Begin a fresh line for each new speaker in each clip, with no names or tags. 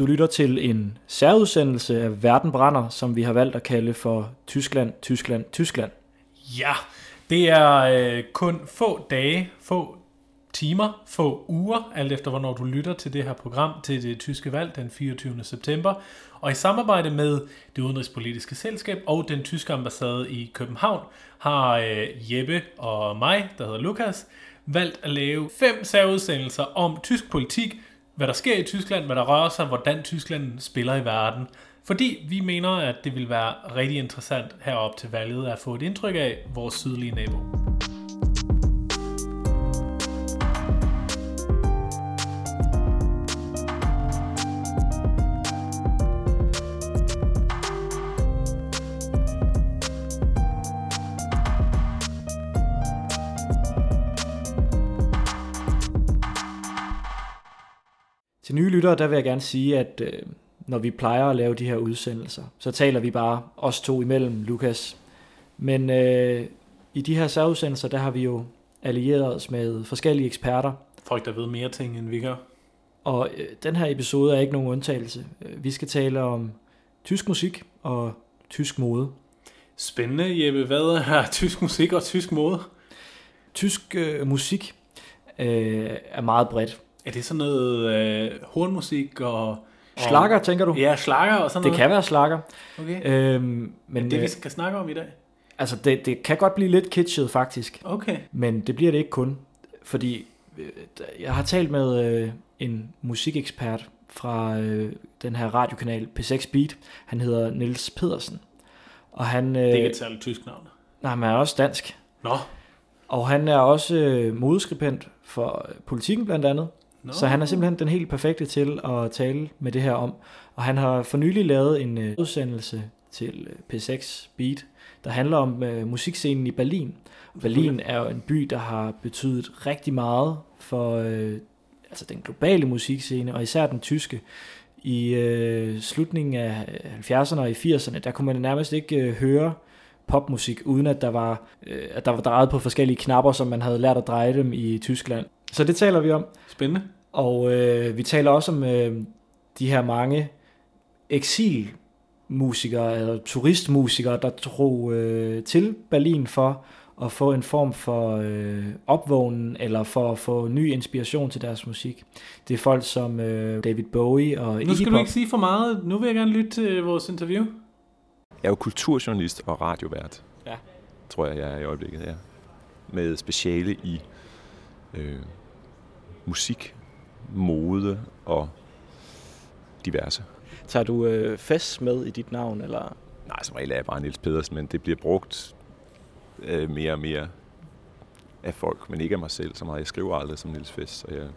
Du lytter til en særudsendelse af Verden brænder, som vi har valgt at kalde for Tyskland, Tyskland, Tyskland.
Ja, det er øh, kun få dage, få timer, få uger, alt efter hvornår du lytter til det her program til det tyske valg den 24. september. Og i samarbejde med det udenrigspolitiske selskab og den tyske ambassade i København har øh, Jeppe og mig, der hedder Lukas, valgt at lave fem særudsendelser om tysk politik, hvad der sker i Tyskland, hvad der rører sig, hvordan Tyskland spiller i verden. Fordi vi mener, at det vil være rigtig interessant herop til valget at få et indtryk af vores sydlige nabo.
Til nye lyttere, der vil jeg gerne sige, at øh, når vi plejer at lave de her udsendelser, så taler vi bare os to imellem, Lukas. Men øh, i de her særudsendelser, der har vi jo allieret os med forskellige eksperter,
Folk, der ved mere ting, end vi gør.
og øh, den her episode er ikke nogen undtagelse. Øh, Vi skal tale om tysk musik og tysk mode.
Spændende, Jeppe. Hvad er tysk musik og tysk mode?
Tysk øh, musik øh, er meget bredt.
Er det sådan noget øh, hornmusik og...
Slager, tænker du?
Ja, slager og sådan
Det
noget.
kan være slager.
Okay.
Øhm, men
det, vi
øh,
skal snakke om i dag.
altså, det, det kan godt blive lidt kitschet, faktisk.
Okay.
Men det bliver det ikke kun, fordi øh, jeg har talt med øh, en musikekspert fra øh, den her radiokanal P6 Beat. Han hedder Niels Pedersen. Og han, øh,
Det er ikke et særligt tysk navn.
nej, han er også dansk.
Nå.
Og han er også øh, modeskribent for øh, politikken blandt andet.
Nå.
Så han er simpelthen den helt perfekte til at tale med det her om. Og han har for nylig lavet en øh, udsendelse til øh, P6 Beat, der handler om øh, musikscenen i Berlin. Berlin er jo en by, der har betydet rigtig meget for øh, altså den globale musikscene, og især den tyske. I øh, slutningen af 70'erne og i 80'erne, der kunne man nærmest ikke øh, høre popmusik, uden at der var, øh, at der var drejet på forskellige knapper, som man havde lært at dreje dem i Tyskland. Så det taler vi om.
Spændende.
Og øh, vi taler også om øh, de her mange eksilmusikere, eller turistmusikere, der drog øh, til Berlin for at få en form for øh, opvågnen, eller for at få ny inspiration til deres musik. Det er folk som øh, David Bowie og
Nu
Iggy
skal du
Pop.
ikke sige for meget. Nu vil jeg gerne lytte til vores interview.
Jeg er jo kulturjournalist og radiovært.
Ja.
Tror jeg, jeg er i øjeblikket, ja. Med speciale i øh, musik, mode og diverse.
Tager du øh, fest med i dit navn, eller?
Nej, som regel er jeg bare Niels Pedersen, men det bliver brugt øh, mere og mere af folk, men ikke af mig selv så meget. Jeg skriver aldrig som Niels Fest, så jeg,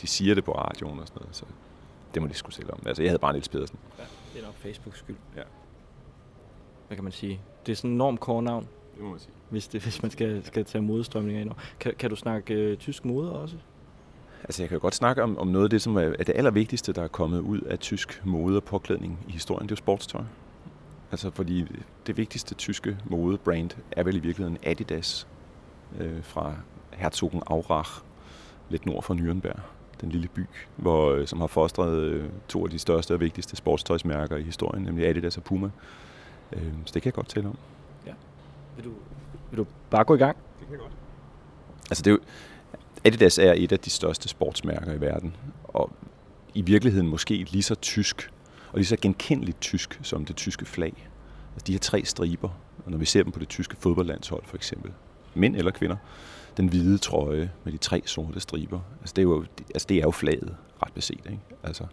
de siger det på radioen og sådan noget, så det må de sgu selv om. Altså, jeg hedder bare Niels Pedersen.
Det er nok Facebooks skyld.
Ja.
Hvad kan man sige? Det er sådan en enormt core navn,
Det må man sige.
hvis, det, hvis man skal, skal tage modestrømninger ind. Kan, kan du snakke øh, tysk mode også?
Altså, jeg kan jo godt snakke om, om noget af det, som er, er det allervigtigste, der er kommet ud af tysk mode og påklædning i historien. Det er jo sportstøj. Altså, fordi det vigtigste tyske modebrand er vel i virkeligheden Adidas øh, fra Herzogen Aurach, lidt nord for Nürnberg, den lille by, hvor, øh, som har fostret øh, to af de største og vigtigste sportstøjsmærker i historien, nemlig Adidas og Puma. Øh, så det kan jeg godt tale om.
Vil du, vil du bare gå i gang?
Altså det er jo, Adidas er et af de største sportsmærker i verden, og i virkeligheden måske lige så tysk, og lige så genkendeligt tysk som det tyske flag. Altså de her tre striber, og når vi ser dem på det tyske fodboldlandshold for eksempel, mænd eller kvinder, den hvide trøje med de tre sorte striber, altså det er jo, altså det er jo flaget, ret beset. Ikke? Altså,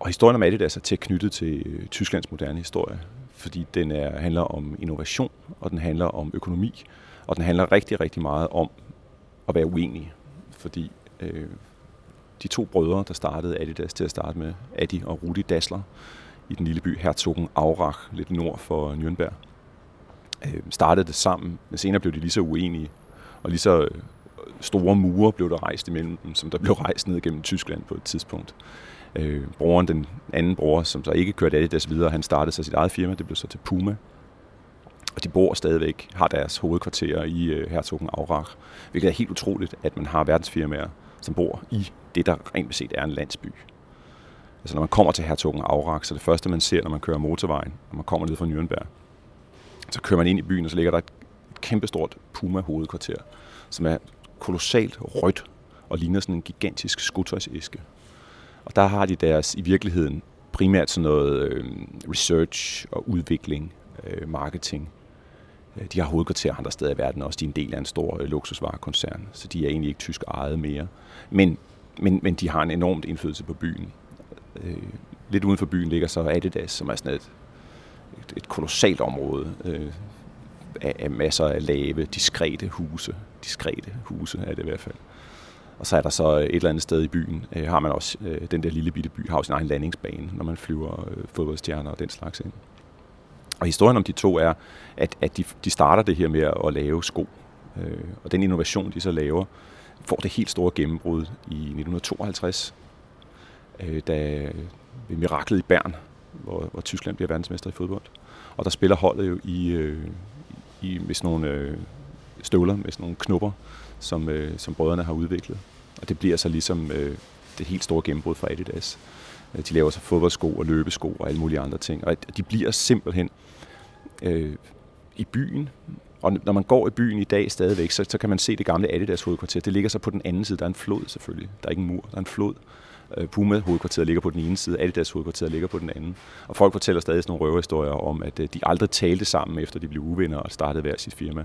og historien om Adidas er tæt knyttet til øh, Tysklands moderne historie, fordi den er, handler om innovation, og den handler om økonomi, og den handler rigtig, rigtig meget om at være uenige. Fordi øh, de to brødre, der startede Adidas til at starte med, Adi og Rudi Dassler, i den lille by Herzogen Aurach, lidt nord for Nürnberg, øh, startede det sammen, men senere blev de lige så uenige, og lige så øh, store mure blev der rejst imellem dem, som der blev rejst ned gennem Tyskland på et tidspunkt. Øh, broren, den anden bror, som så ikke kørte Adidas videre, han startede så sit eget firma, det blev så til Puma. Og de bor stadigvæk, har deres hovedkvarter i øh, Hertogen Aurach, hvilket er helt utroligt, at man har verdensfirmaer, som bor i det, der rent beset er en landsby. Altså når man kommer til Hertogen Aurach, så det første man ser, når man kører motorvejen, når man kommer ned fra Nürnberg, så kører man ind i byen, og så ligger der et kæmpestort Puma-hovedkvarter, som er kolossalt rødt og ligner sådan en gigantisk skotøjsæske. Og der har de deres i virkeligheden primært sådan noget øh, research og udvikling, øh, marketing. Øh, de har hovedkvarter andre steder i verden også. De er en del af en stor øh, luksusvarekoncern, så de er egentlig ikke tysk ejet mere. Men, men, men de har en enormt indflydelse på byen. Øh, lidt uden for byen ligger så Adidas, som er sådan et, et, et kolossalt område af, af masser af lave, diskrete huse. Diskrete huse er det i hvert fald. Og så er der så et eller andet sted i byen, øh, har man også øh, den der lille bitte by, har sin egen landingsbane, når man flyver øh, fodboldstjerner og den slags ind. Og historien om de to er, at, at de, de starter det her med at lave sko. Øh, og den innovation, de så laver, får det helt store gennembrud i 1952, øh, da ved miraklet i Bern, hvor, hvor Tyskland bliver verdensmester i fodbold. Og der spiller holdet jo i, øh, i med sådan nogle øh, støvler, med sådan nogle knupper, som, øh, som brødrene har udviklet. Og det bliver så ligesom øh, det helt store gennembrud for Adidas. Øh, de laver så fodboldsko og løbesko og alle mulige andre ting. Og de bliver simpelthen øh, i byen. Og når man går i byen i dag stadigvæk, så, så kan man se det gamle Adidas hovedkvarter. Det ligger så på den anden side. Der er en flod selvfølgelig. Der er ikke en mur, der er en flod. Øh, Puma hovedkvarteret ligger på den ene side, Adidas hovedkvarteret ligger på den anden. Og folk fortæller stadig sådan nogle røverhistorier om, at øh, de aldrig talte sammen, efter de blev uvenner og startede hver sit firma.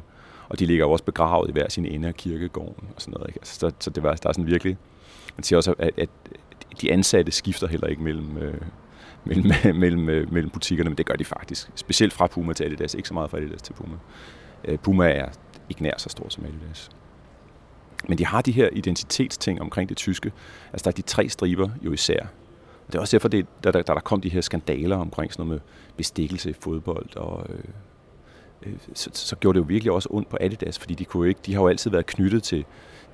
Og de ligger jo også begravet i hver sin ende af kirkegården og sådan noget. Ikke? Altså, så, så det var, der er sådan virkelig... Man siger også, at, at de ansatte skifter heller ikke mellem, øh, mellem, mellem, øh, mellem butikkerne, men det gør de faktisk. Specielt fra Puma til Adidas, ikke så meget fra Adidas til Puma. Øh, Puma er ikke nær så stor som Adidas. Men de har de her identitetsting omkring det tyske. Altså der er de tre striber jo især. Og det er også derfor, det, der, der, der kom de her skandaler omkring sådan noget med bestikkelse i fodbold og øh, Øh, så, så gjorde det jo virkelig også ondt på Adidas, fordi de, kunne ikke, de har jo altid været knyttet til,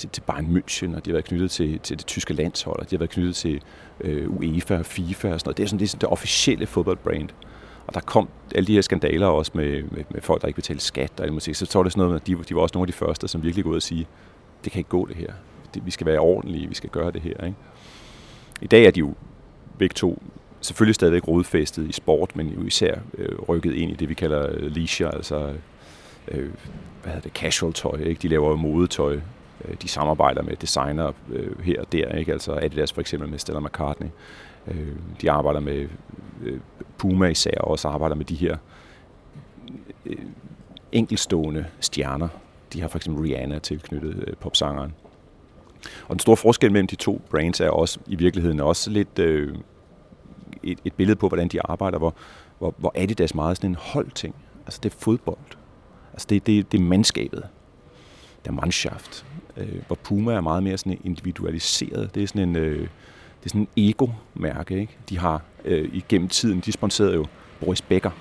til, til Bayern München, og de har været knyttet til, til det tyske landshold, og de har været knyttet til øh, UEFA og FIFA og sådan noget. Det er sådan, det, er sådan det officielle fodboldbrand. Og der kom alle de her skandaler også med, med, med folk, der ikke betalte skat og musik. Så, så var det sådan noget med, at de, de var også nogle af de første, som virkelig gik ud og sige, det kan ikke gå det her. Det, vi skal være ordentlige, vi skal gøre det her. Ikke? I dag er de jo begge to selvfølgelig stadigvæk rodfæstet i sport, men jo især øh, rykket ind i det, vi kalder øh, leisure, altså øh, hvad hedder det, casual tøj. Ikke? De laver modetøj. Øh, de samarbejder med designer øh, her og der. Ikke? Altså Adidas for eksempel med Stella McCartney. Øh, de arbejder med øh, Puma især, og også arbejder med de her øh, enkelstående stjerner. De har for eksempel Rihanna tilknyttet øh, popsangeren. Og den store forskel mellem de to brands er også i virkeligheden også lidt øh, et, et billede på, hvordan de arbejder, hvor, hvor, hvor Adidas meget sådan en holdting. Altså det er fodbold. Altså det, det, det er mandskabet. Der er Mannschaft. Øh, hvor Puma er meget mere sådan individualiseret. Det er sådan en, øh, det er sådan en ego-mærke. Ikke? De har øh, igennem tiden, de sponserede jo Boris Becker,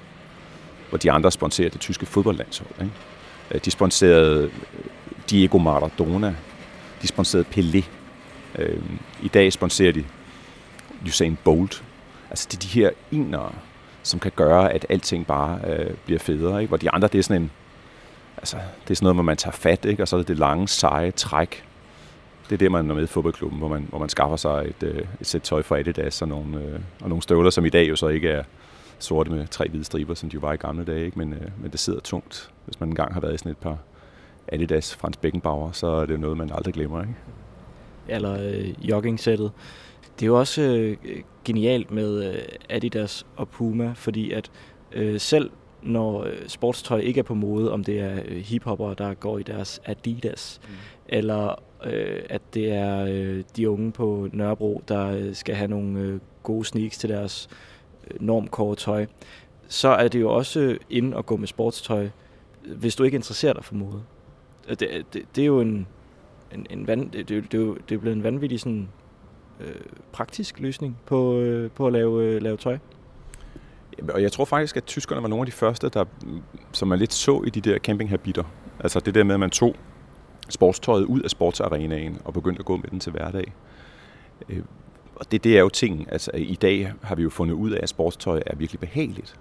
hvor de andre sponserede det tyske fodboldlandshold. Ikke? Øh, de sponserede øh, Diego Maradona. De sponserede Pelé. Øh, I dag sponserer de Usain Bolt. Altså det er de her enere, som kan gøre, at alting bare øh, bliver federe. Ikke? Hvor de andre, det er sådan en, altså, det er sådan noget, hvor man tager fat, ikke? og så er det det lange, seje træk. Det er det, man er med i fodboldklubben, hvor man, hvor man skaffer sig et, øh, et sæt tøj for Adidas og nogle, øh, og nogle støvler, som i dag jo så ikke er sorte med tre hvide striber, som de jo var i gamle dage. Ikke? Men, øh, men det sidder tungt. Hvis man engang har været i sådan et par Adidas Frans Beckenbauer, så er det noget, man aldrig glemmer. Ikke?
Eller øh, jogging-sættet. Det er jo også øh, genialt med øh, Adidas og Puma, fordi at øh, selv når øh, sportstøj ikke er på mode, om det er øh, hiphopper, der går i deres Adidas, mm. eller øh, at det er øh, de unge på Nørrebro, der øh, skal have nogle øh, gode sneaks til deres normkåre tøj, så er det jo også ind at gå med sportstøj, hvis du ikke interesserer dig for mode. Det, det, det er jo en, en, en vand, det, det, det, er det er blevet en vanvittig sådan øh, praktisk løsning på, øh, på at lave, øh, lave tøj.
Og jeg tror faktisk, at tyskerne var nogle af de første, der, som man lidt så i de der campinghabiter. Altså det der med, at man tog sportstøjet ud af sportsarenaen og begyndte at gå med den til hverdag. Øh, og det, det er jo ting, altså i dag har vi jo fundet ud af, at sportstøj er virkelig behageligt.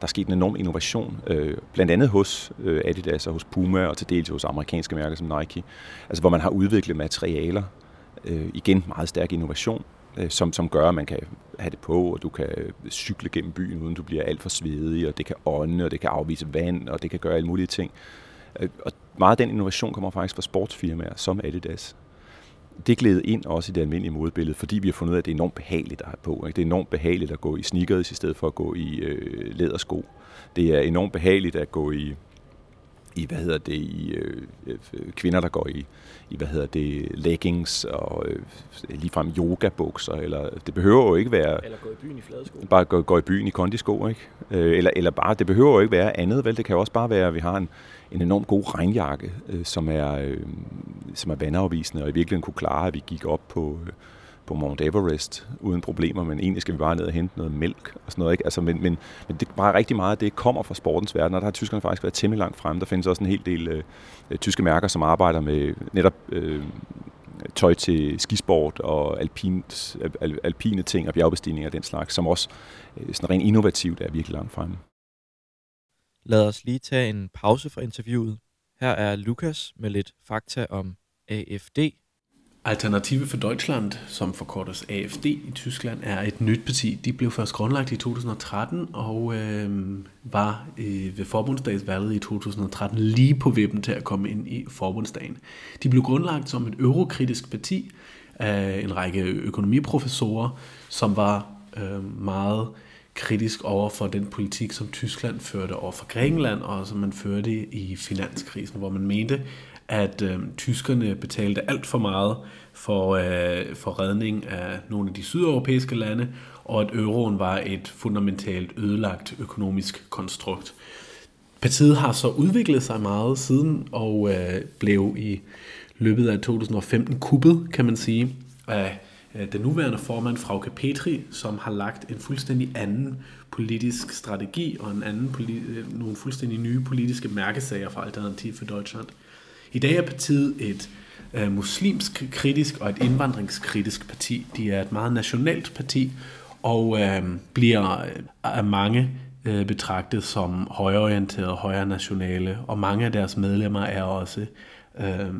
Der er sket en enorm innovation, øh, blandt andet hos øh, Adidas og hos Puma og til dels hos amerikanske mærker som Nike, altså hvor man har udviklet materialer, øh, igen meget stærk innovation, Øh, som, som gør, at man kan have det på, og du kan cykle gennem byen, uden du bliver alt for svedig, og det kan ånde, og det kan afvise vand, og det kan gøre alle mulige ting. Øh, og meget af den innovation kommer faktisk fra sportsfirmaer som Adidas. Det glæder ind også i det almindelige modebillede, fordi vi har fundet ud af, at det er enormt behageligt at have på. Ikke? Det er enormt behageligt at gå i sneakers i stedet for at gå i øh, lædersko. Det er enormt behageligt at gå i i, hvad hedder det, i øh, øh, kvinder, der går i, i, hvad hedder det, leggings og øh, ligefrem yogabukser, eller det behøver jo ikke være...
Eller gå i byen i fladesko.
Bare gå, gå i byen i kondisko, ikke? Øh, eller, eller bare, det behøver jo ikke være andet, vel? Det kan jo også bare være, at vi har en, en enormt god regnjakke, øh, som, er, øh, som er vandafvisende, og i virkeligheden kunne klare, at vi gik op på... Øh, på Mount Everest uden problemer, men egentlig skal vi bare ned og hente noget mælk og sådan noget. Ikke? Altså, men, men, men det er bare rigtig meget, det kommer fra sportens verden, og der har tyskerne faktisk været temmelig langt frem. Der findes også en hel del øh, øh, tyske mærker, som arbejder med netop øh, tøj til skisport og alpint, al, alpine ting og bjergbestigninger og den slags, som også øh, sådan rent innovativt er virkelig langt fremme.
Lad os lige tage en pause fra interviewet. Her er Lukas med lidt fakta om AFD,
Alternative for Deutschland, som forkortes AFD i Tyskland, er et nyt parti. De blev først grundlagt i 2013 og øh, var øh, ved forbundsdagsvalget i 2013 lige på vippen til at komme ind i forbundsdagen. De blev grundlagt som et eurokritisk parti af en række økonomiprofessorer, som var øh, meget kritisk over for den politik, som Tyskland førte over for Grækenland, og som man førte i finanskrisen, hvor man mente, at øh, tyskerne betalte alt for meget for, øh, for redning af nogle af de sydeuropæiske lande, og at euroen var et fundamentalt ødelagt økonomisk konstrukt. Partiet har så udviklet sig meget siden, og øh, blev i løbet af 2015 kuppet, kan man sige, af øh, den nuværende formand, Frauke Petri, som har lagt en fuldstændig anden politisk strategi og en anden politi- øh, nogle fuldstændig nye politiske mærkesager for Alternativ for Deutschland. I dag er partiet et øh, muslimsk kritisk og et indvandringskritisk parti. De er et meget nationalt parti og øh, bliver øh, af mange øh, betragtet som højorienterede, højre nationale, og mange af deres medlemmer er også øh,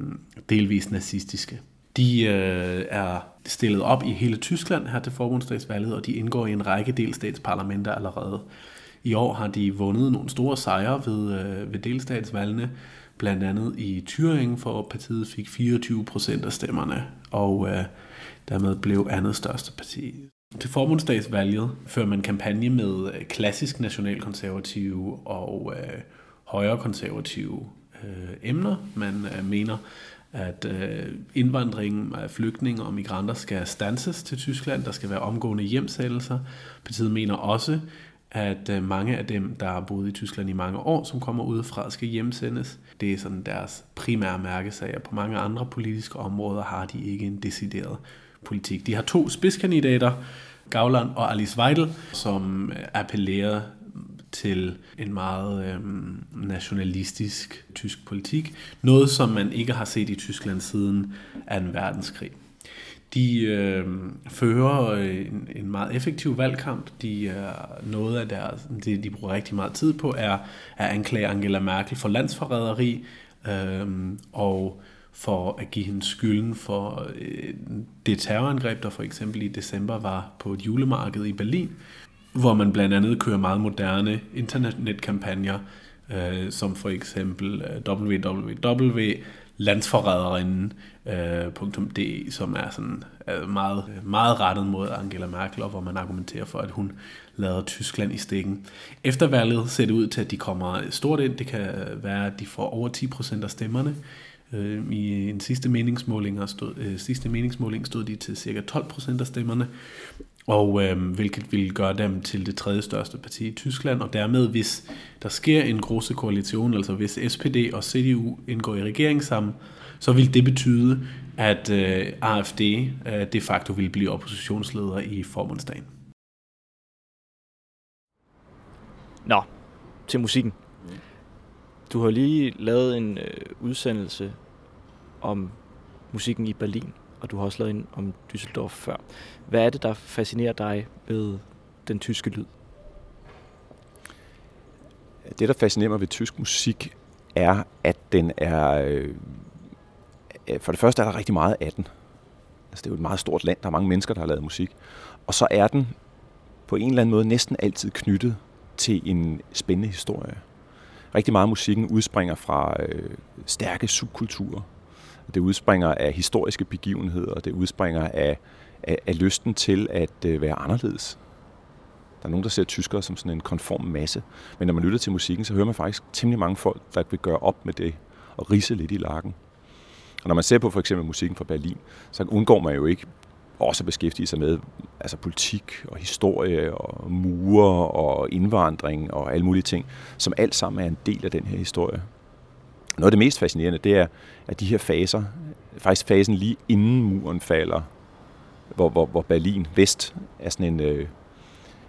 delvis nazistiske. De øh, er stillet op i hele Tyskland her til forbundsdagsvalget, og de indgår i en række delstatsparlamenter allerede. I år har de vundet nogle store sejre ved, øh, ved delstatsvalgene, blandt andet i Thüringen, for partiet fik 24 procent af stemmerne, og øh, dermed blev andet største parti. Til forbundsdagsvalget fører man kampagne med øh, klassisk nationalkonservative og øh, højrekonservative øh, emner. Man øh, mener, at øh, indvandringen af flygtninge og migranter skal stanses til Tyskland. Der skal være omgående hjemsættelser. Partiet mener også, at øh, mange af dem, der har boet i Tyskland i mange år, som kommer udefra, skal hjemsendes. Det er sådan deres primære mærkesager. På mange andre politiske områder har de ikke en decideret politik. De har to spidskandidater, Gavland og Alice Weidel, som appellerer til en meget øhm, nationalistisk tysk politik. Noget, som man ikke har set i Tyskland siden 2. verdenskrig. De øh, fører øh, en, en meget effektiv valgkamp. De er noget af deres, det de bruger rigtig meget tid på, er at anklage Angela Merkel for landsforræderi øh, og for at give hende skylden for øh, det terrorangreb, der for eksempel i december var på et julemarked i Berlin, hvor man blandt andet kører meget moderne internetkampagner, øh, som for eksempel øh, www landsforræderinden.de, øh, som er sådan meget, meget rettet mod Angela Merkel, og hvor man argumenterer for, at hun lader Tyskland i stikken. Efter valget ser det ud til, at de kommer stort ind. Det kan være, at de får over 10% af stemmerne. Øh, I en sidste meningsmåling, stod, øh, sidste meningsmåling stod de til cirka 12% af stemmerne og øh, hvilket vil gøre dem til det tredje største parti i Tyskland, og dermed hvis der sker en grosse koalition, altså hvis SPD og CDU indgår i regering sammen, så vil det betyde, at øh, AFD øh, de facto vil blive oppositionsleder i forbundsdagen.
Nå, til musikken. Du har lige lavet en øh, udsendelse om musikken i Berlin og du har også lavet en om Düsseldorf før. Hvad er det, der fascinerer dig ved den tyske lyd?
Det, der fascinerer mig ved tysk musik, er, at den er... Øh, øh, for det første er der rigtig meget af den. Altså det er jo et meget stort land, der er mange mennesker, der har lavet musik. Og så er den på en eller anden måde næsten altid knyttet til en spændende historie. Rigtig meget af musikken udspringer fra øh, stærke subkulturer. Det udspringer af historiske begivenheder, det udspringer af, af, af lysten til at øh, være anderledes. Der er nogen, der ser tyskere som sådan en konform masse. Men når man lytter til musikken, så hører man faktisk temmelig mange folk, der vil gøre op med det og rise lidt i lakken. Og når man ser på for eksempel musikken fra Berlin, så undgår man jo ikke også at beskæftige sig med altså politik og historie og mure og indvandring og alle mulige ting, som alt sammen er en del af den her historie. Noget af det mest fascinerende, det er, at de her faser, faktisk fasen lige inden muren falder, hvor, hvor, hvor Berlin Vest er sådan, en, øh,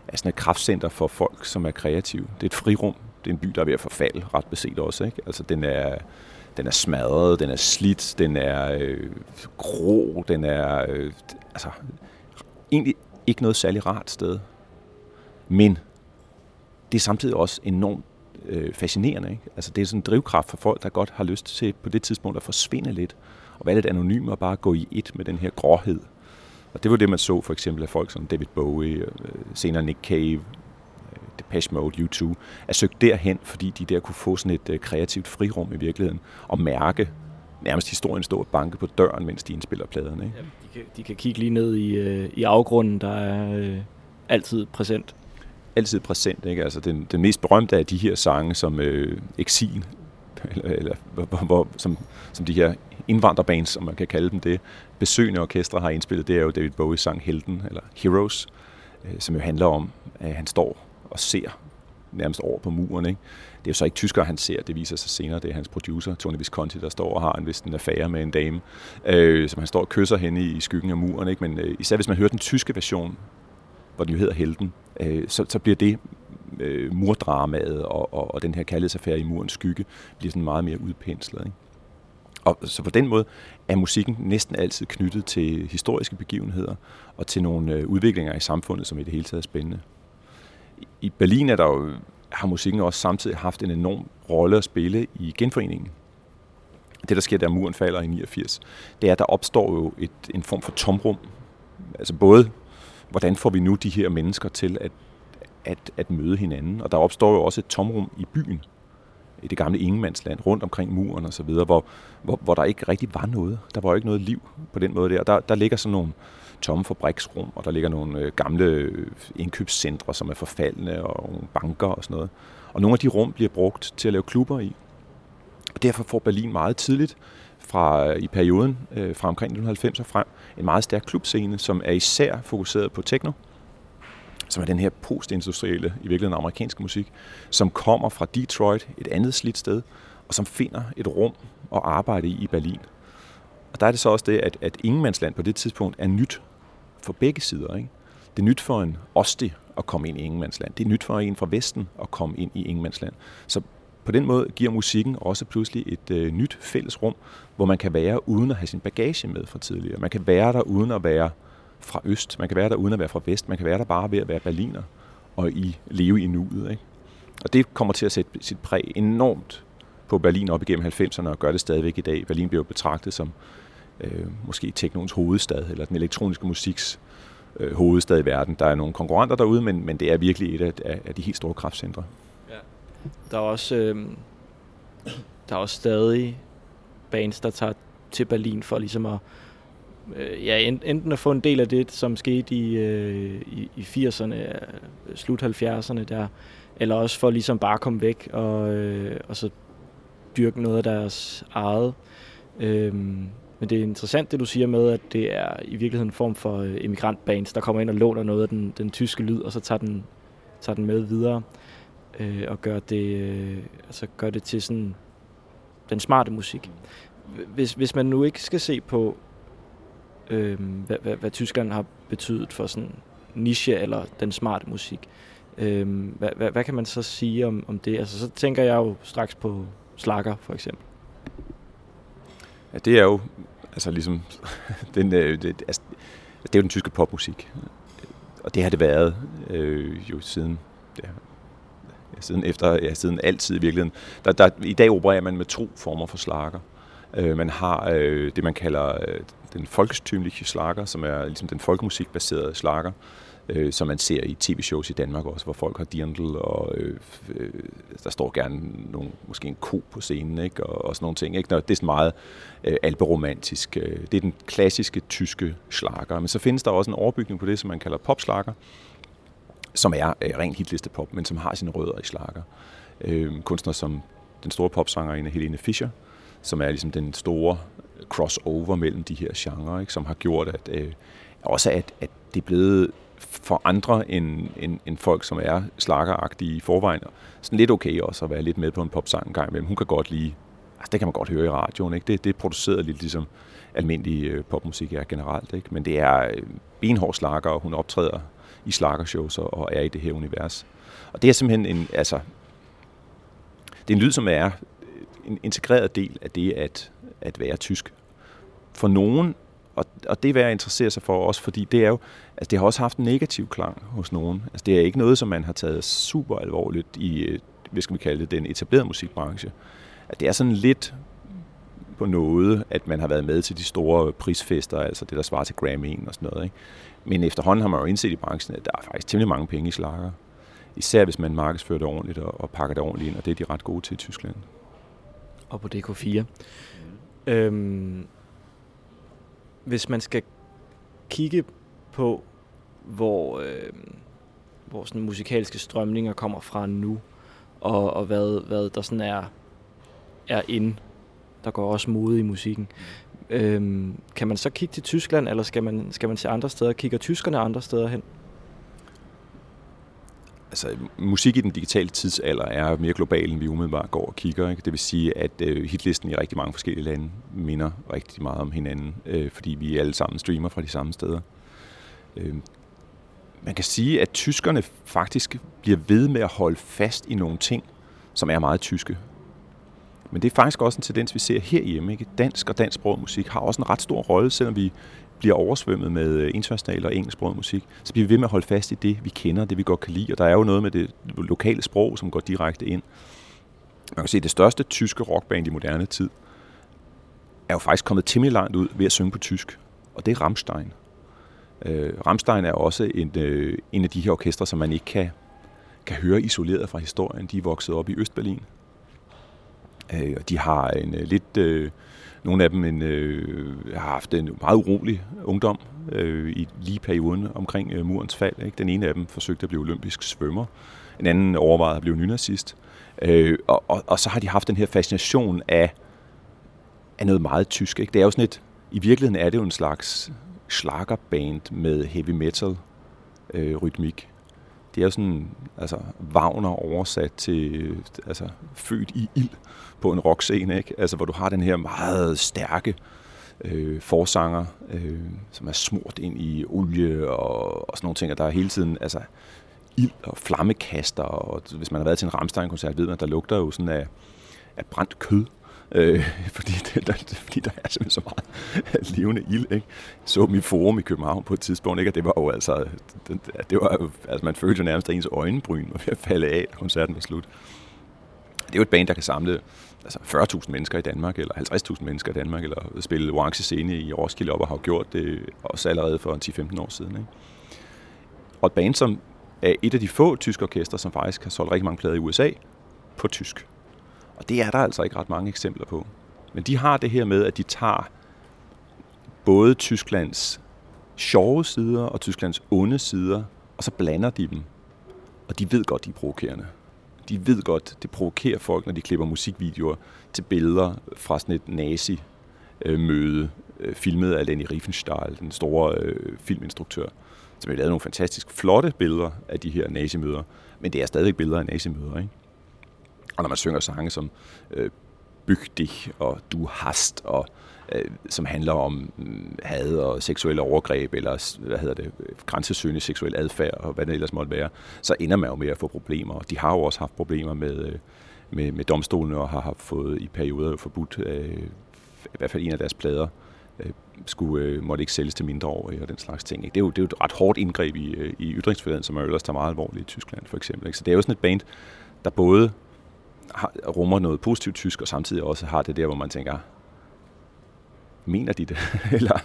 er sådan et kraftcenter for folk, som er kreative. Det er et frirum. Det er en by, der er ved at forfalde, ret beset også. Ikke? Altså, den er, den er smadret, den er slidt, den er øh, grå, den er øh, altså, egentlig ikke noget særlig rart sted. Men det er samtidig også enormt øh, fascinerende. Ikke? Altså, det er sådan en drivkraft for folk, der godt har lyst til på det tidspunkt at forsvinde lidt, og være lidt anonym og bare gå i et med den her gråhed. Og det var det, man så for eksempel af folk som David Bowie, øh, senere Nick Cave, øh, Depeche Mode, U2, er søgt derhen, fordi de der kunne få sådan et øh, kreativt frirum i virkeligheden, og mærke nærmest historien stå og banke på døren, mens de indspiller pladerne. Ikke?
Ja, de, kan, de kan kigge lige ned i, øh, i afgrunden, der er øh, altid præsent.
Altid præsent. Ikke? Altså den, den mest berømte af de her sange, som øh, Exil, eller, eller hvor, hvor, som, som de her indvandrerbands, som man kan kalde dem det, besøgende orkestre har indspillet, det er jo David Bowies sang Helden, eller Heroes, øh, som jo handler om, at han står og ser nærmest over på muren. Ikke? Det er jo så ikke tysker, han ser, det viser sig senere, det er hans producer, Tony Visconti, der står og har en vist en affære med en dame, øh, som han står og kysser henne i skyggen af muren. Ikke? Men øh, især hvis man hører den tyske version, hvor den jo hedder Helten, øh, så, så bliver det øh, murdramaet og, og, og den her kærlighedsaffære i murens skygge, bliver sådan meget mere udpenslet. Ikke? Og så på den måde er musikken næsten altid knyttet til historiske begivenheder og til nogle øh, udviklinger i samfundet, som i det hele taget er spændende. I Berlin er der jo, har musikken også samtidig haft en enorm rolle at spille i genforeningen. Det, der sker, der muren falder i 89, det er, at der opstår jo et, en form for tomrum. Altså både, hvordan får vi nu de her mennesker til at, at, at møde hinanden? Og der opstår jo også et tomrum i byen, i det gamle ingenmandsland, rundt omkring muren og så videre, hvor, hvor, hvor der ikke rigtig var noget. Der var jo ikke noget liv på den måde der. Der, der ligger sådan nogle tomme fabriksrum, og der ligger nogle øh, gamle øh, indkøbscentre, som er forfaldende, og nogle banker og sådan noget. Og nogle af de rum bliver brugt til at lave klubber i. Og derfor får Berlin meget tidligt fra øh, i perioden øh, fra omkring 1990 og frem en meget stærk klubscene, som er især fokuseret på techno, som er den her postindustrielle, i virkeligheden amerikanske musik, som kommer fra Detroit, et andet slidt sted, og som finder et rum at arbejde i i Berlin. Og der er det så også det, at, at ingenmandsland på det tidspunkt er nyt for begge sider. Ikke? Det er nyt for en Osti at komme ind i ingenmandsland. Det er nyt for en fra Vesten at komme ind i ingenmandsland. Så på den måde giver musikken også pludselig et øh, nyt fællesrum, hvor man kan være uden at have sin bagage med fra tidligere. Man kan være der uden at være fra øst. Man kan være der uden at være fra vest. Man kan være der bare ved at være berliner og i leve i nuet. Ikke? Og det kommer til at sætte sit præg enormt på Berlin op igennem 90'erne og gør det stadigvæk i dag. Berlin bliver betragtet som øh, måske teknoens hovedstad, eller den elektroniske musiks øh, hovedstad i verden. Der er nogle konkurrenter derude, men, men det er virkelig et af, af de helt store kraftcentre.
Der er også øh, der er også stadig bands, der tager til Berlin for ligesom at øh, ja, enten at få en del af det, som skete i, øh, i, i 80'erne, øh, slut 70'erne der, eller også for ligesom bare at komme væk og, øh, og så dyrke noget af deres eget. Øhm, men det er interessant, det du siger med, at det er i virkeligheden en form for øh, emigrantbands, der kommer ind og låner noget af den, den tyske lyd, og så tager den, tager den med videre øh, og gør det, øh, altså gør det til sådan den smarte musik. Hvis, hvis man nu ikke skal se på, øh, hvad, hvad, hvad Tyskland har betydet for sådan niche eller den smarte musik, øh, hvad, hvad, hvad kan man så sige om, om det? Altså så tænker jeg jo straks på slakker for eksempel.
Ja, det er jo altså ligesom den, øh, det, altså, det er jo den tyske popmusik. Og det har det været øh, jo siden ja, siden efter ja, siden altid i virkeligheden. Der, der, I dag opererer man med to former for slager. Øh, man har øh, det man kalder øh, den folkestymlige slager, som er ligesom den folkemusikbaserede slager, øh, som man ser i tv-shows i Danmark også, hvor folk har dirndl, og øh, øh, der står gerne nogle, måske en ko på scenen, ikke? Og, og sådan nogle ting. Ikke? Nå, det er sådan meget øh, alberomantisk. Øh, det er den klassiske tyske slager. Men så findes der også en overbygning på det, som man kalder popslager, som er øh, rent hitliste pop, men som har sine rødder i slager. Øh, kunstnere som den store popsangerinde Helene Fischer, som er ligesom den store crossover mellem de her genrer, ikke? som har gjort, at øh, også at, at det er blevet for andre end, end, end folk, som er slakkeragtige i forvejen. Sådan lidt okay også at være lidt med på en popsang en gang imellem. Hun kan godt lide, altså det kan man godt høre i radioen, ikke? Det, det er produceret lidt ligesom almindelig øh, popmusik er generelt, ikke? Men det er øh, benhård slakker, og hun optræder i slakkershows og, og er i det her univers. Og det er simpelthen en, altså, det er en lyd, som er øh, en integreret del af det at, at være tysk. For nogen og, og det er værd at interessere sig for også, fordi det er jo, altså det har også haft en negativ klang hos nogen. Altså det er ikke noget, som man har taget super alvorligt i, hvad skal vi kalde det, den etablerede musikbranche. At det er sådan lidt på noget, at man har været med til de store prisfester, altså det, der svarer til Grammy'en og sådan noget. Ikke? Men efterhånden har man jo indset i branchen, at der er faktisk temmelig mange penge i slager. Især hvis man markedsfører det ordentligt og, og pakker det ordentligt ind, og det er de ret gode til i Tyskland.
Og på DK4. Øhm, hvis man skal kigge på, hvor, øh, hvor sådan musikalske strømninger kommer fra nu, og, og hvad, hvad der sådan er, er ind, der går også mode i musikken. Øhm, kan man så kigge til Tyskland, eller skal man, skal man til andre steder? Kigger tyskerne andre steder hen?
altså, musik i den digitale tidsalder er mere global, end vi umiddelbart går og kigger. Ikke? Det vil sige, at øh, hitlisten i rigtig mange forskellige lande minder rigtig meget om hinanden, øh, fordi vi alle sammen streamer fra de samme steder. Øh, man kan sige, at tyskerne faktisk bliver ved med at holde fast i nogle ting, som er meget tyske. Men det er faktisk også en tendens, vi ser herhjemme. Ikke? Dansk og dansk musik har også en ret stor rolle, selvom vi bliver oversvømmet med øh, international og engelsksproget musik, så bliver vi ved med at holde fast i det, vi kender, det vi godt kan lide. Og der er jo noget med det lokale sprog, som går direkte ind. Man kan se, at det største tyske rockband i moderne tid er jo faktisk kommet temmelig langt ud ved at synge på tysk. Og det er Rammstein. Øh, Rammstein er også en, øh, en af de her orkestre, som man ikke kan, kan høre isoleret fra historien. De er vokset op i Østberlin. Øh, og de har en øh, lidt... Øh, nogle af dem en, øh, har haft en meget urolig ungdom øh, i lige perioden omkring øh, murens fald. Ikke? Den ene af dem forsøgte at blive olympisk svømmer. En anden overvejede at blive nynazist. Øh, og, og, og så har de haft den her fascination af, af noget meget tysk. Ikke? Det er jo sådan et, I virkeligheden er det jo en slags slagerband med heavy metal øh, rytmik. Det er sådan, altså Wagner oversat til, altså født i ild på en rockscene, ikke? Altså, hvor du har den her meget stærke øh, forsanger, øh, som er smurt ind i olie og, og sådan nogle ting, og der er hele tiden, altså, ild og flammekaster, og hvis man har været til en Ramstein-koncert, ved man, at der lugter jo sådan af, af brændt kød, øh, fordi, det, der, fordi der er simpelthen så meget levende ild. Ikke? Så dem i forum i København på et tidspunkt, ikke? og det var jo altså, det, det var, altså man følte jo nærmest, at ens øjenbryn var ved at falde af, da koncerten var slut. Det er jo et band, der kan samle altså 40.000 mennesker i Danmark, eller 50.000 mennesker i Danmark, eller spille orange scene i Roskilde op og har gjort det også allerede for 10-15 år siden. Ikke? Og et band, som er et af de få tyske orkester, som faktisk har solgt rigtig mange plader i USA på tysk. Og det er der altså ikke ret mange eksempler på. Men de har det her med, at de tager både Tysklands sjove sider og Tysklands onde sider, og så blander de dem. Og de ved godt, de er provokerende. De ved godt, det provokerer folk, når de klipper musikvideoer til billeder fra sådan et nazi-møde, øh, filmet af Lenny Riefenstahl, den store øh, filminstruktør, som har lavet nogle fantastisk flotte billeder af de her nazimøder. Men det er stadigvæk billeder af nazimøder, ikke? Og når man synger sange som øh, Byg dig og Du hast, og, øh, som handler om øh, had og seksuelle overgreb, eller hvad hedder det, grænsesøgende seksuel adfærd, og hvad det ellers måtte være, så ender man jo med at få problemer. Og De har jo også haft problemer med, øh, med, med domstolene, og har haft fået i perioder forbudt, øh, i hvert fald en af deres plader, øh, skulle, øh, måtte ikke sælges til mindreårige og den slags ting. Ikke? Det, er jo, det er jo et ret hårdt indgreb i, øh, i ytringsfriheden, som man ellers tager meget alvorligt i Tyskland for eksempel. Ikke? Så det er jo sådan et band, der både har, rummer noget positivt tysk, og samtidig også har det der, hvor man tænker, mener de det? Eller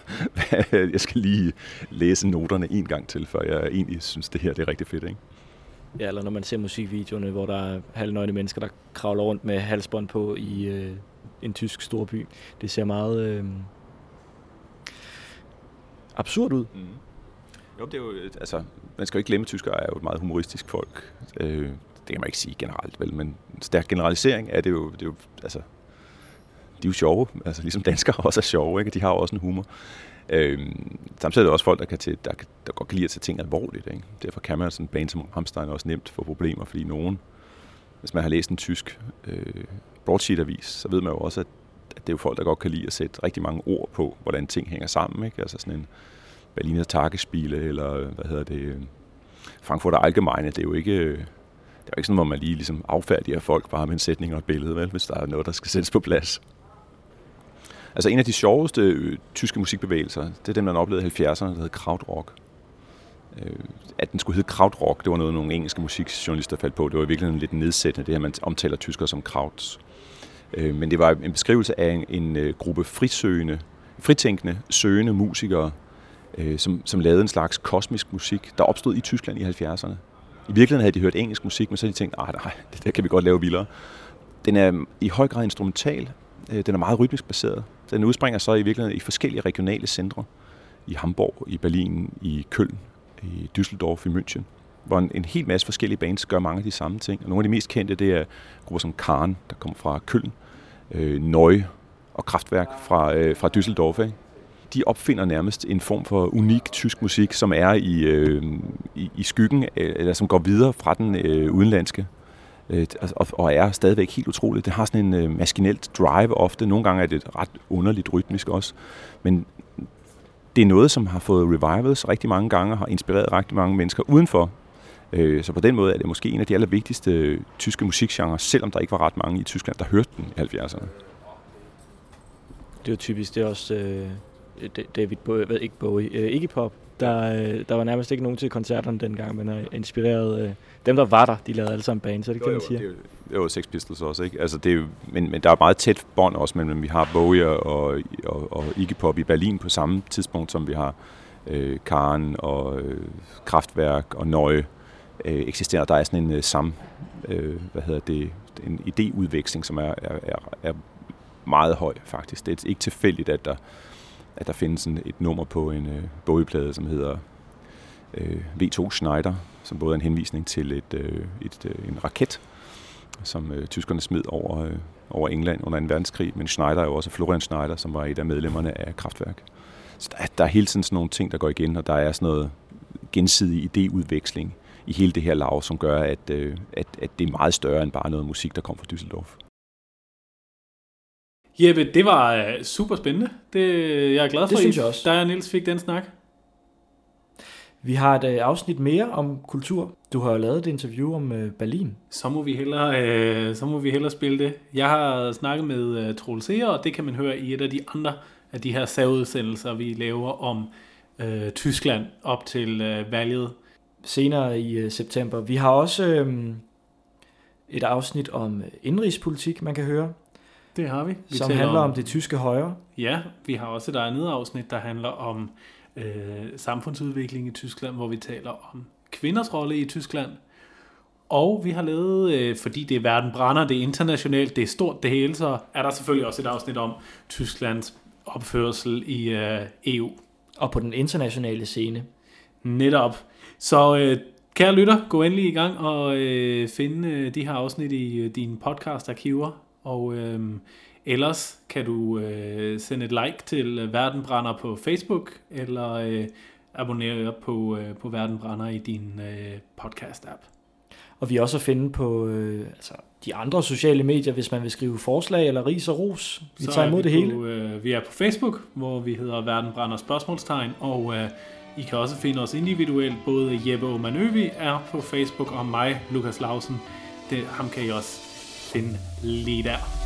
jeg skal lige læse noterne en gang til, før jeg egentlig synes, det her det er rigtig fedt, ikke?
Ja, eller når man ser musikvideoerne, hvor der er halvnøgne mennesker, der kravler rundt med halsbånd på i øh, en tysk storby. Det ser meget øh, absurd ud.
Mm. Jo, det er jo, altså, man skal jo ikke glemme, at tyskere er jo et meget humoristisk folk. Øh, det kan man ikke sige generelt, vel, men stærk generalisering er det jo, det er jo altså, de er jo sjove, altså ligesom danskere også er sjove, ikke? de har jo også en humor. Øhm, samtidig er det også folk, der, kan til, der, der godt kan lide at tage ting alvorligt. Ikke? Derfor kan man sådan en band som Rammstein også nemt få problemer, fordi nogen, hvis man har læst en tysk øh, broadsheet-avis, så ved man jo også, at, at det er jo folk, der godt kan lide at sætte rigtig mange ord på, hvordan ting hænger sammen. Ikke? Altså sådan en Berliner Tagesspiele, eller hvad hedder det, Frankfurter Allgemeine, det er jo ikke, det er jo ikke sådan, hvor man lige ligesom affærdiger folk bare med en sætning og et billede, vel, hvis der er noget, der skal sættes på plads. Altså en af de sjoveste øh, tyske musikbevægelser, det er den, man oplevede i 70'erne, der hed Krautrock. Øh, at den skulle hedde Krautrock, det var noget, nogle engelske musikjournalister faldt på. Det var i virkeligheden lidt nedsættende, det her, man omtaler tyskere som krauts. Øh, men det var en beskrivelse af en, en øh, gruppe frisøgende, fritænkende, søgende musikere, øh, som, som lavede en slags kosmisk musik, der opstod i Tyskland i 70'erne. I virkeligheden havde de hørt engelsk musik, men så havde de tænkt, nej, nej, det der kan vi godt lave vildere. Den er i høj grad instrumental, øh, den er meget rytmisk baseret. Den udspringer så i virkeligheden i forskellige regionale centre. I Hamburg, i Berlin, i Køln, i Düsseldorf, i München. Hvor en, en hel masse forskellige bands gør mange af de samme ting. Og nogle af de mest kendte, det er grupper som Karen, der kommer fra Køln, øh, Nøje og Kraftværk fra, øh, fra Düsseldorf. Ikke? De opfinder nærmest en form for unik tysk musik, som er i, øh, i, i skyggen, øh, eller som går videre fra den øh, udenlandske øh, altså, og, og er stadigvæk helt utroligt. Det har sådan en øh, maskinelt drive ofte. Nogle gange er det ret underligt rytmisk også. Men det er noget, som har fået revivals rigtig mange gange, og har inspireret rigtig mange mennesker udenfor. Øh, så på den måde er det måske en af de allervigtigste øh, tyske musikgenre, selvom der ikke var ret mange i Tyskland, der hørte den i 70'erne.
Det er jo typisk, det er også øh, David Bowie, ved ikke Bowie, øh, Iggy Pop, der, øh, der var nærmest ikke nogen til koncerterne dengang, men er inspireret... Øh, dem, der var der, de lavede alle sammen band, så det kan man sige.
Det, det var Sex Pistols også, ikke? Altså, det er men, men der er meget tæt bånd også mellem, vi har Bowie og, og, og Iggy Pop i Berlin på samme tidspunkt, som vi har øh, Karen og øh, Kraftværk og Nøje øh, eksisterer. Der er sådan en øh, sam, øh, hvad hedder det, en idéudveksling, som er, er, er, er meget høj faktisk. Det er ikke tilfældigt, at der at der findes en, et nummer på en øh, bogplade, som hedder øh, V2 Schneider, som både er en henvisning til et, øh, et, øh, en raket, som øh, tyskerne smed over, øh, over England under 2. verdenskrig, men Schneider er jo også Florian Schneider, som var et af medlemmerne af Kraftværk. Så der, der er hele tiden sådan nogle ting, der går igen, og der er sådan noget gensidig idéudveksling i hele det her lav, som gør, at, øh, at, at det er meget større end bare noget musik, der kommer fra Düsseldorf.
Jeppe, det var uh, super spændende. Det, jeg er glad for,
det synes jeg også.
Der og Niels fik den snak.
Vi har et uh, afsnit mere om kultur. Du har jo lavet et interview om uh, Berlin.
Så må vi hellere, så må vi hellere spille det. Jeg har snakket med uh, Troels og det kan man høre i et af de andre af de her særudsendelser, vi laver om uh, Tyskland op til uh, valget.
Senere i uh, september. Vi har også uh, et afsnit om indrigspolitik, man kan høre.
Det har vi.
vi som handler om, om det tyske højre.
Ja, vi har også et andet afsnit, der handler om øh, samfundsudvikling i Tyskland, hvor vi taler om kvinders rolle i Tyskland. Og vi har lavet, øh, fordi det er verden brænder, det er internationalt, det er stort det hele, så er der selvfølgelig også et afsnit om Tysklands opførsel i øh, EU.
Og på den internationale scene.
Netop. Så øh, kære lytter, gå endelig i gang og øh, finde øh, de her afsnit i øh, dine podcast-arkiver. Og øh, ellers kan du øh, sende et like til Verdenbrænder på Facebook, eller øh, abonnere på, øh, på Verdenbrænder i din øh, podcast-app.
Og vi er også at finde på øh, altså, de andre sociale medier, hvis man vil skrive forslag eller ris og ros. Vi Så tager imod det hele.
På, øh, vi er på Facebook, hvor vi hedder Verdenbrænder spørgsmålstegn, og øh, I kan også finde os individuelt. Både Jeppe Omanøvi er på Facebook, og mig, Lukas Lausen. Det, ham kan I også finde lige der.